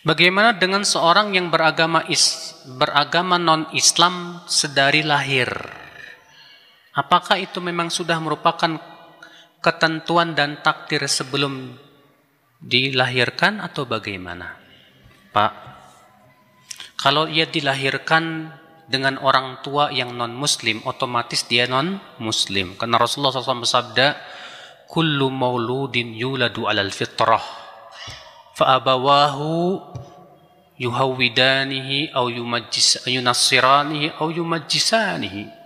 Bagaimana dengan seorang yang beragama is, beragama non-Islam sedari lahir? Apakah itu memang sudah merupakan ketentuan dan takdir sebelum dilahirkan atau bagaimana? Pak, kalau ia dilahirkan dengan orang tua yang non-muslim, otomatis dia non-muslim. Karena Rasulullah SAW bersabda, Kullu mauludin yuladu alal fitrah fa'abawahu yuhawidanihi au yumajjis yunassiranihi au yumajjisanihi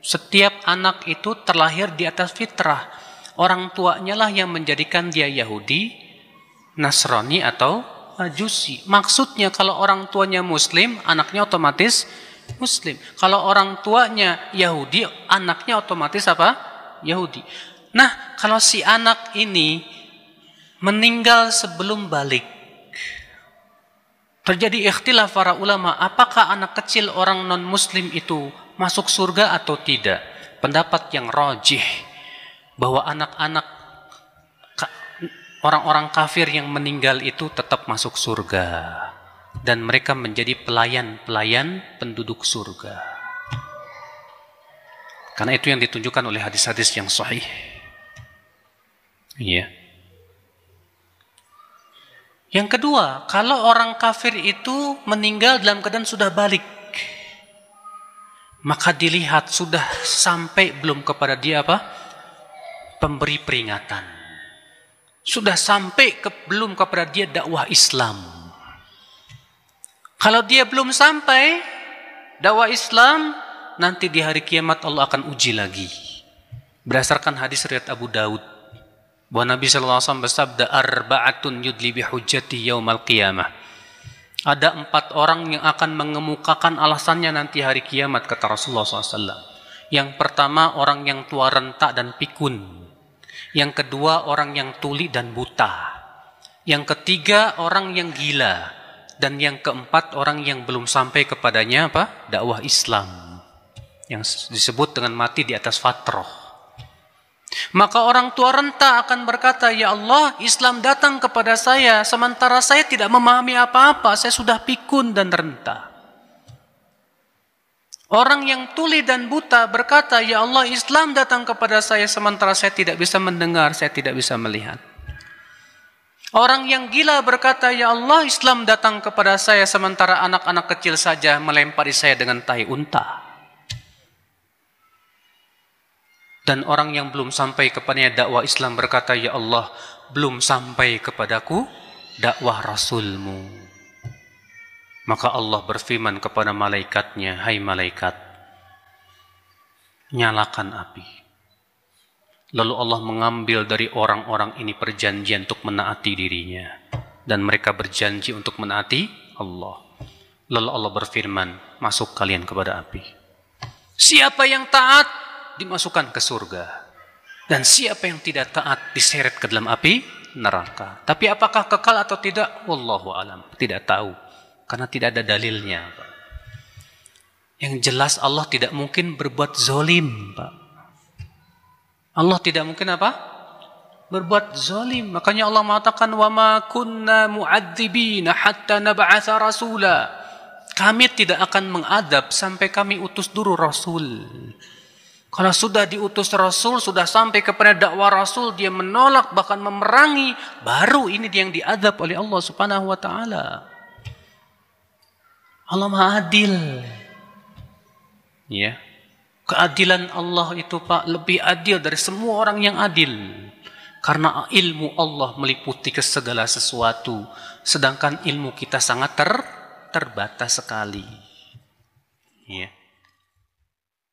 setiap anak itu terlahir di atas fitrah. Orang tuanya lah yang menjadikan dia Yahudi Nasrani atau Majusi. Maksudnya kalau orang tuanya Muslim anaknya otomatis Muslim. Kalau orang tuanya Yahudi anaknya otomatis apa? Yahudi. Nah kalau si anak ini meninggal sebelum balik. Terjadi ikhtilaf para ulama, apakah anak kecil orang non-muslim itu masuk surga atau tidak? Pendapat yang rojih bahwa anak-anak orang-orang kafir yang meninggal itu tetap masuk surga dan mereka menjadi pelayan-pelayan penduduk surga. Karena itu yang ditunjukkan oleh hadis-hadis yang sahih. Iya. Yeah. Yang kedua, kalau orang kafir itu meninggal dalam keadaan sudah balik, maka dilihat sudah sampai belum kepada dia apa? Pemberi peringatan. Sudah sampai ke, belum kepada dia dakwah Islam. Kalau dia belum sampai dakwah Islam, nanti di hari kiamat Allah akan uji lagi. Berdasarkan hadis riwayat Abu Daud bahwa Nabi SAW bersabda arba'atun yudli bihujjati yaumal qiyamah. Ada empat orang yang akan mengemukakan alasannya nanti hari kiamat kata Rasulullah SAW yang pertama orang yang tua rentak dan pikun. Yang kedua orang yang tuli dan buta. Yang ketiga orang yang gila. Dan yang keempat orang yang belum sampai kepadanya apa? Dakwah Islam. Yang disebut dengan mati di atas fatroh maka orang tua renta akan berkata, Ya Allah, Islam datang kepada saya, sementara saya tidak memahami apa-apa, saya sudah pikun dan renta. Orang yang tuli dan buta berkata, Ya Allah, Islam datang kepada saya, sementara saya tidak bisa mendengar, saya tidak bisa melihat. Orang yang gila berkata, Ya Allah, Islam datang kepada saya, sementara anak-anak kecil saja melempari saya dengan tai unta. Dan orang yang belum sampai kepadanya dakwah Islam berkata, Ya Allah, belum sampai kepadaku dakwah Rasulmu. Maka Allah berfirman kepada malaikatnya, Hai malaikat, nyalakan api. Lalu Allah mengambil dari orang-orang ini perjanjian untuk menaati dirinya. Dan mereka berjanji untuk menaati Allah. Lalu Allah berfirman, masuk kalian kepada api. Siapa yang taat, dimasukkan ke surga. Dan siapa yang tidak taat diseret ke dalam api neraka. Tapi apakah kekal atau tidak? Wallahu alam. Tidak tahu. Karena tidak ada dalilnya. Pak. Yang jelas Allah tidak mungkin berbuat zolim. Pak. Allah tidak mungkin apa? Berbuat zolim. Makanya Allah mengatakan, وَمَا كُنَّا مُعَذِّبِينَ حَتَّى نَبْعَثَ رَسُولًا Kami tidak akan mengadab sampai kami utus dulu Rasul. Kalau sudah diutus Rasul, sudah sampai kepada dakwah Rasul, dia menolak bahkan memerangi, baru ini dia yang diadab oleh Allah Subhanahu wa taala. Allah Maha adil. Ya. Keadilan Allah itu Pak lebih adil dari semua orang yang adil. Karena ilmu Allah meliputi ke segala sesuatu, sedangkan ilmu kita sangat ter terbatas sekali. Ya.